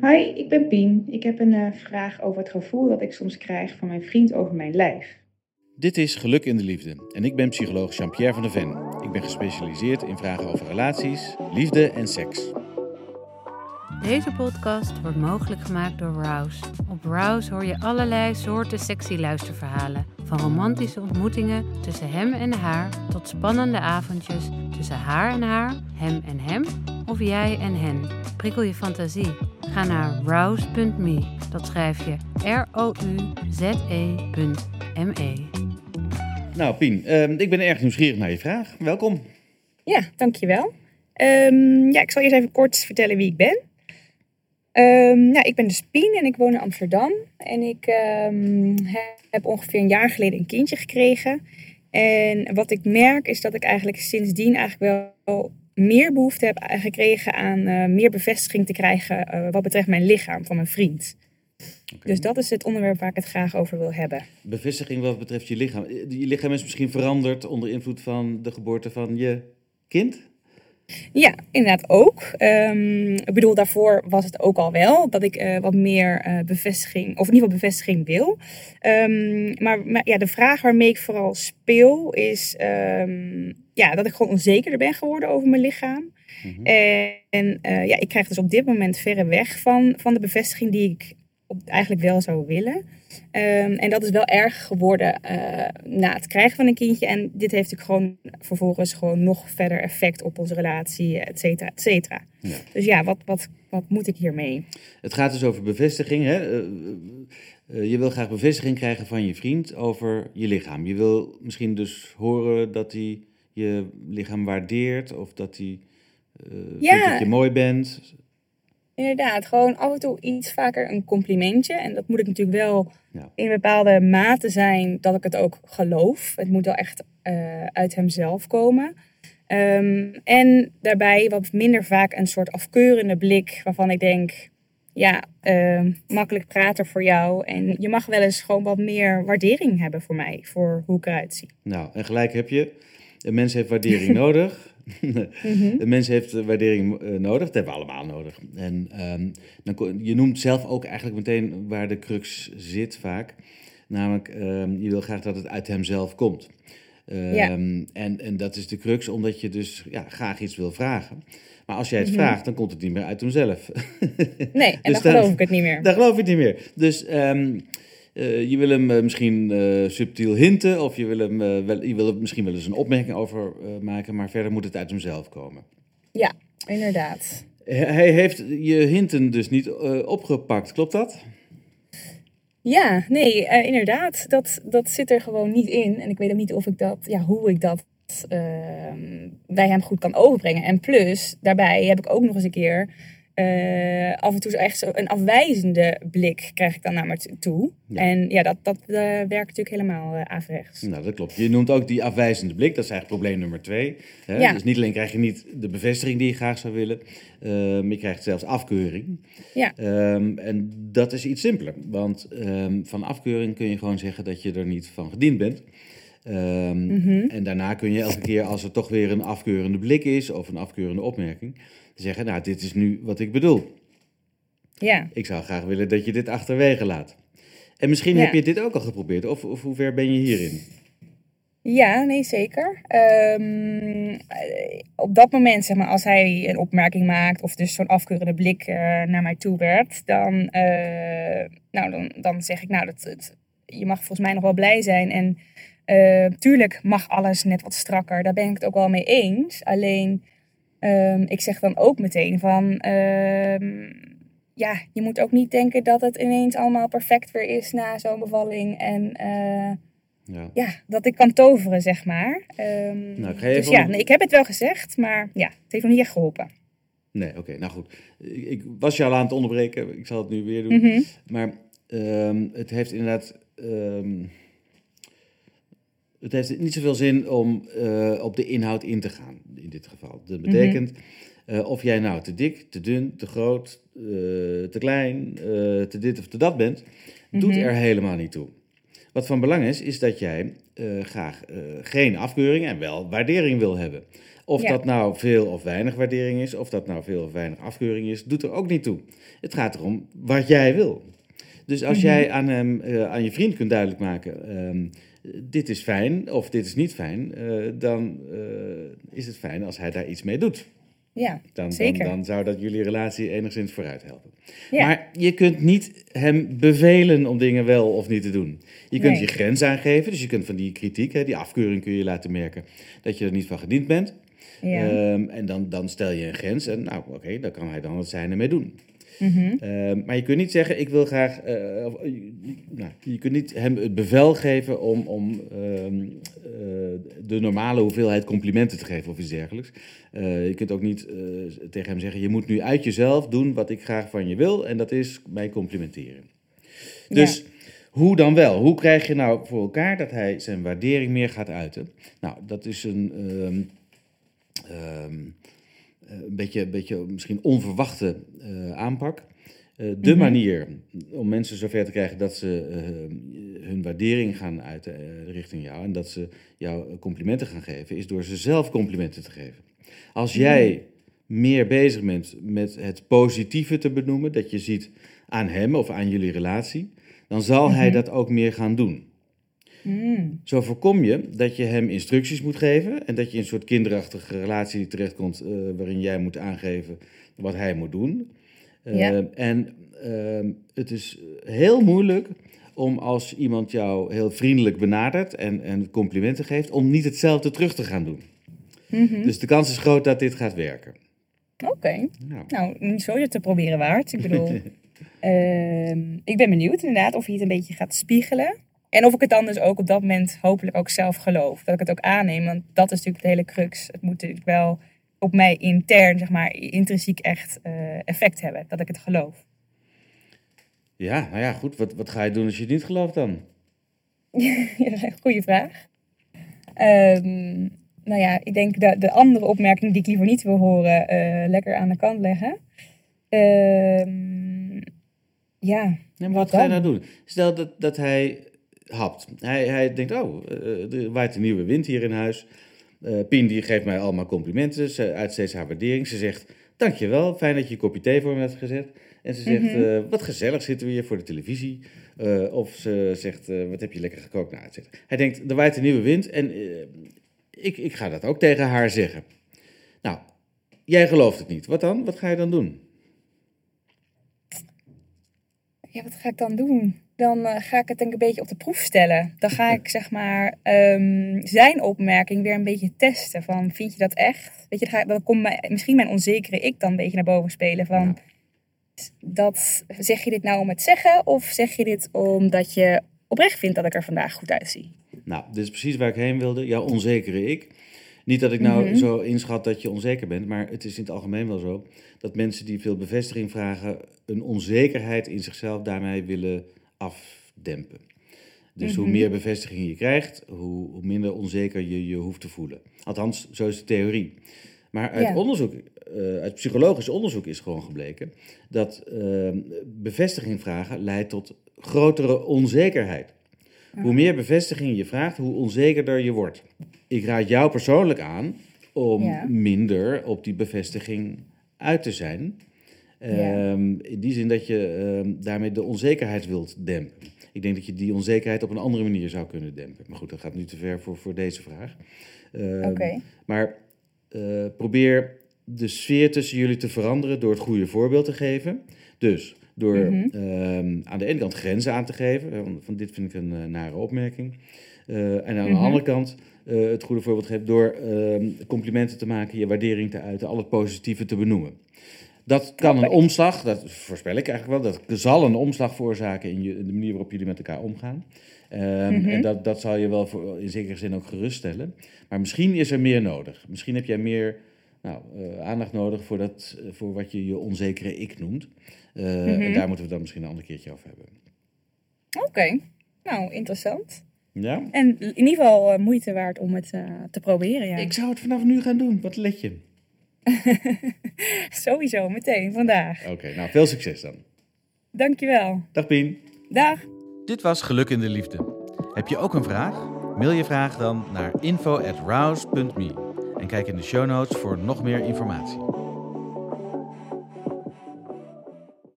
Hi, ik ben Pien. Ik heb een eh, vraag over het gevoel dat ik soms krijg van mijn vriend over mijn lijf. Dit is Geluk in de Liefde en ik ben psycholoog Jean-Pierre van der Ven. Ik ben gespecialiseerd in vragen over relaties, liefde en seks. Deze podcast wordt mogelijk gemaakt door Rouse. Op Rouse hoor je allerlei soorten sexy luisterverhalen. Van romantische ontmoetingen tussen hem en haar tot spannende avondjes tussen haar en haar, hem en hem of jij en hen. Prikkel je fantasie. Ga naar rouse.me. Dat schrijf je R-O-U-Z-E.me. Nou Pien, ehm, ik ben erg nieuwsgierig naar je vraag. Welkom. Ja, dankjewel. Um, ja, ik zal eerst even kort vertellen wie ik ben. Um, ja, ik ben dus Pien en ik woon in Amsterdam. En ik heb ongeveer een jaar geleden een kindje gekregen. En wat ik merk is dat ik eigenlijk sindsdien eigenlijk wel meer behoefte heb gekregen aan uh, meer bevestiging te krijgen uh, wat betreft mijn lichaam van mijn vriend. Okay. Dus dat is het onderwerp waar ik het graag over wil hebben. Bevestiging wat betreft je lichaam. Je lichaam is misschien veranderd onder invloed van de geboorte van je kind? Ja, inderdaad ook. Um, ik bedoel, daarvoor was het ook al wel dat ik uh, wat meer uh, bevestiging, of in ieder geval bevestiging wil. Um, maar, maar, ja, de vraag waarmee ik vooral speel is um, ja, dat ik gewoon onzekerder ben geworden over mijn lichaam. Mm -hmm. En uh, ja, ik krijg dus op dit moment verre weg van, van de bevestiging die ik eigenlijk wel zou willen. Um, en dat is wel erg geworden uh, na het krijgen van een kindje. En dit heeft natuurlijk gewoon vervolgens gewoon nog verder effect op onze relatie, et cetera, et cetera. Ja. Dus ja, wat, wat, wat moet ik hiermee? Het gaat dus over bevestiging. Hè? Uh, uh, je wil graag bevestiging krijgen van je vriend over je lichaam. Je wil misschien dus horen dat hij je lichaam waardeert of dat hij ja. vindt dat je mooi bent. Inderdaad, gewoon af en toe iets vaker een complimentje. En dat moet ik natuurlijk wel ja. in bepaalde mate zijn dat ik het ook geloof. Het moet wel echt uh, uit hemzelf komen. Um, en daarbij wat minder vaak een soort afkeurende blik waarvan ik denk, ja, uh, makkelijk praten voor jou. En je mag wel eens gewoon wat meer waardering hebben voor mij, voor hoe ik eruit zie. Nou, en gelijk heb je. Een mens heeft waardering nodig. Mm-hmm. Een mens heeft waardering uh, nodig. Dat hebben we allemaal nodig. En um, dan, je noemt zelf ook eigenlijk meteen waar de crux zit vaak. Namelijk, um, je wil graag dat het uit hemzelf komt. Um, ja. en, en dat is de crux omdat je dus ja, graag iets wil vragen. Maar als jij het mm-hmm. vraagt, dan komt het niet meer uit hemzelf. nee, en dus dan geloof ik het niet meer. Dan geloof ik het niet meer. Dus... Uh, je wil hem uh, misschien uh, subtiel hinten of je wil, hem, wel, je wil er misschien wel eens een opmerking over maken, maar verder moet het uit hemzelf komen. Ja, inderdaad. Hij heeft je hinten dus niet opgepakt, klopt dat? Ja, nee, inderdaad. Dat, dat zit er gewoon niet in. En ik weet ook niet of ik dat, ja, hoe ik dat ehm, bij hem goed kan overbrengen. En plus, daarbij heb ik ook nog eens een keer uh, af en toe echt zo een afwijzende blik krijg ik dan naar me toe. Ja. En ja, dat, dat uh, werkt natuurlijk helemaal uh, averechts. Nou, dat klopt. Je noemt ook die afwijzende blik. Dat is eigenlijk probleem nummer twee. Hè? Ja. Dus niet alleen krijg je niet de bevestiging die je graag zou willen, maar je krijgt zelfs afkeuring. Ja. Um, en dat is iets simpeler. Want um, van afkeuring kun je gewoon zeggen dat je er niet van gediend bent. Um. En daarna kun je elke keer, als er toch weer een afkeurende blik is of een afkeurende opmerking, zeggen, nou, dit is nu wat ik bedoel. Ja. Ik zou graag willen dat je dit achterwege laat. En misschien ja. heb je dit ook al geprobeerd, of, of hoe ver ben je hierin? Ja, nee, zeker. Um, op dat moment, zeg maar, als hij een opmerking maakt of dus zo'n afkeurende blik uh, naar mij toe werpt, dan, uh, nou, dan, dan zeg ik, nou, dat, dat, je mag volgens mij nog wel blij zijn. En uh, tuurlijk mag alles net wat strakker, daar ben ik het ook wel mee eens. Alleen Um, ik zeg dan ook meteen van, um, ja, je moet ook niet denken dat het ineens allemaal perfect weer is na zo'n bevalling. En uh, ja. ja. dat ik kan toveren, zeg maar. Um, nou, dus ja, nee, ik heb het wel gezegd, maar ja, het heeft nog niet echt geholpen. Nee, oké, okay, nou goed. Ik was je al aan het onderbreken, ik zal het nu weer doen. Mm-hmm. Maar het heeft inderdaad het heeft niet zoveel zin om uh, op de inhoud in te gaan, in dit geval. Dat betekent, mm-hmm. uh, of jij nou te dik, te dun, te groot, uh, te klein, te dit of te dat bent, doet er helemaal niet toe. Wat van belang is, is dat jij graag geen afkeuring en wel waardering wil hebben. Of Ja. dat nou veel of weinig waardering is, of dat nou veel of weinig afkeuring is, doet er ook niet toe. Het gaat erom wat jij wil. Dus als Mhm. jij aan, hem, eh, aan je vriend kunt duidelijk maken, ehm, dit is fijn of dit is niet fijn, eh, dan eh, is het fijn als hij daar iets mee doet. Ja, Dan, zeker. dan zou dat jullie relatie enigszins vooruit helpen. Ja. Maar je kunt niet hem bevelen om dingen wel of niet te doen. Je kunt Nee. je grens aangeven, dus je kunt van die kritiek, hè, die afkeuring kun je laten merken dat je er niet van gediend bent. ja. Ehm, en dan, dan stel je een grens en nou oké, dan kan hij dan het zijne mee doen. Mhm. Ehm, maar je kunt niet zeggen, ik wil graag, eh, of, eh, nou, je kunt niet hem het bevel geven om, om ehm, eh, de normale hoeveelheid complimenten te geven of iets dergelijks. Je kunt ook niet tegen hem zeggen, je moet nu uit jezelf doen wat ik graag van je wil en dat is mij complimenteren. Dus hoe dan wel? Hoe krijg je nou voor elkaar dat hij zijn waardering meer gaat uiten? Nou, dat is een, ehm, ehm, eh, een beetje, beetje misschien onverwachte eh, aanpak. Eh, de Mhm. manier om mensen zover te krijgen dat ze eh, hun waardering gaan uiten eh, richting jou en dat ze jou complimenten gaan geven, is door ze zelf complimenten te geven. Als jij meer bezig bent met het positieve te benoemen, dat je ziet aan hem of aan jullie relatie, dan zal hij Mhm. dat ook meer gaan doen. Mm. Zo voorkom je dat je hem instructies moet geven en dat je in een soort kinderachtige relatie terechtkomt eh, waarin jij moet aangeven wat hij moet doen. Eh, Ja. En ehm, het is heel moeilijk om als iemand jou heel vriendelijk benadert en, en complimenten geeft, om niet hetzelfde terug te gaan doen. Mhm. Dus de kans is groot dat dit gaat werken. Oké. Nou, Nou, niet zo je te proberen waard. Ik bedoel, ehm, ik ben benieuwd inderdaad of hij het een beetje gaat spiegelen. En of ik het dan dus ook op dat moment hopelijk ook zelf geloof. Dat ik het ook aanneem, want dat is natuurlijk de hele crux. Het moet natuurlijk wel op mij intern, zeg maar, intrinsiek echt eh, effect hebben. Dat ik het geloof. ja, nou ja, goed. Wat, wat ga je doen als je het niet gelooft dan? Ja, Goeie vraag. Ehm, nou ja, ik denk dat de andere opmerking die ik liever niet wil horen, eh, lekker aan de kant leggen. Ehm, ja, maar Wat wat ga je nou doen? Stel dat, dat hij hapt. Hij, hij denkt, oh, eh, er waait een nieuwe wind hier in huis. Eh Pien die geeft mij allemaal complimenten. Ze uit steeds haar waardering. Ze zegt, dankjewel, fijn dat je een kopje thee voor me hebt gezet. En ze zegt, Mhm. eh, wat gezellig zitten we hier voor de televisie. Of ze zegt, wat heb je lekker gekookt? Nou. Hij denkt, er waait een nieuwe wind en ik, ik ga dat ook tegen haar zeggen. Nou, jij gelooft het niet. Wat dan? Wat ga je dan doen? Ja, wat ga ik dan doen? Dan eh, ga ik het denk ik een beetje op de proef stellen. Dan ga ik zeg maar ehm, zijn opmerking weer een beetje testen. Van, vind je dat echt? Weet je, dan, ga, dan komt mijn, misschien mijn onzekere ik dan een beetje naar boven spelen. Van, Ja. dat, zeg je dit nou om het zeggen? Of zeg je dit omdat je oprecht vindt dat ik er vandaag goed uitzie? Nou, dit is precies waar ik heen wilde. Jouw onzekere ik. Niet dat ik nou Mhm. zo inschat dat je onzeker bent, maar het is in het algemeen wel zo dat mensen die veel bevestiging vragen, een onzekerheid in zichzelf daarmee willen afdempen. Dus hoe Mhm. meer bevestiging je krijgt, hoe, hoe minder onzeker je je hoeft te voelen. Althans, zo is de theorie. Maar uit Ja. onderzoek, eh, uit psychologisch onderzoek is gewoon gebleken dat eh, bevestiging vragen leidt tot grotere onzekerheid. Hoe meer bevestiging je vraagt, hoe onzekerder je wordt. Ik raad jou persoonlijk aan om Ja. minder op die bevestiging uit te zijn. Ehm, in die zin dat je ehm, daarmee de onzekerheid wilt dempen. Ik denk dat je die onzekerheid op een andere manier zou kunnen dempen. Maar goed, dat gaat nu te ver voor, voor deze vraag. Oké. Maar eh, probeer de sfeer tussen jullie te veranderen door het goede voorbeeld te geven. Dus door Mhm. aan de ene kant grenzen aan te geven. Van, van dit vind ik een eh, nare opmerking. Eh, en aan de Mhm. andere kant het goede voorbeeld geven door complimenten te maken, je waardering te uiten, al het positieve te benoemen. Dat kan een omslag, dat voorspel ik eigenlijk wel, dat zal een omslag veroorzaken in, je, in de manier waarop jullie met elkaar omgaan. Ehm, Mhm. En dat, dat zal je wel voor, in zekere zin ook geruststellen. Maar misschien is er meer nodig. Misschien heb jij meer nou, eh, aandacht nodig voor, dat, eh, voor wat je je onzekere ik noemt. Eh, Mhm. En daar moeten we het dan misschien een ander keertje over hebben. Oké. Nou, interessant. Ja? En in ieder geval moeite waard om het te proberen, ja. Ik zou het vanaf nu gaan doen. Wat let je? Sowieso, meteen, vandaag. Oké, nou veel succes dan. Dankjewel. Dag Pien. Dag. Dit was Geluk in de Liefde. Heb je ook een vraag? Mail je vraag dan naar info@rouse.me. En kijk in de show notes voor nog meer informatie.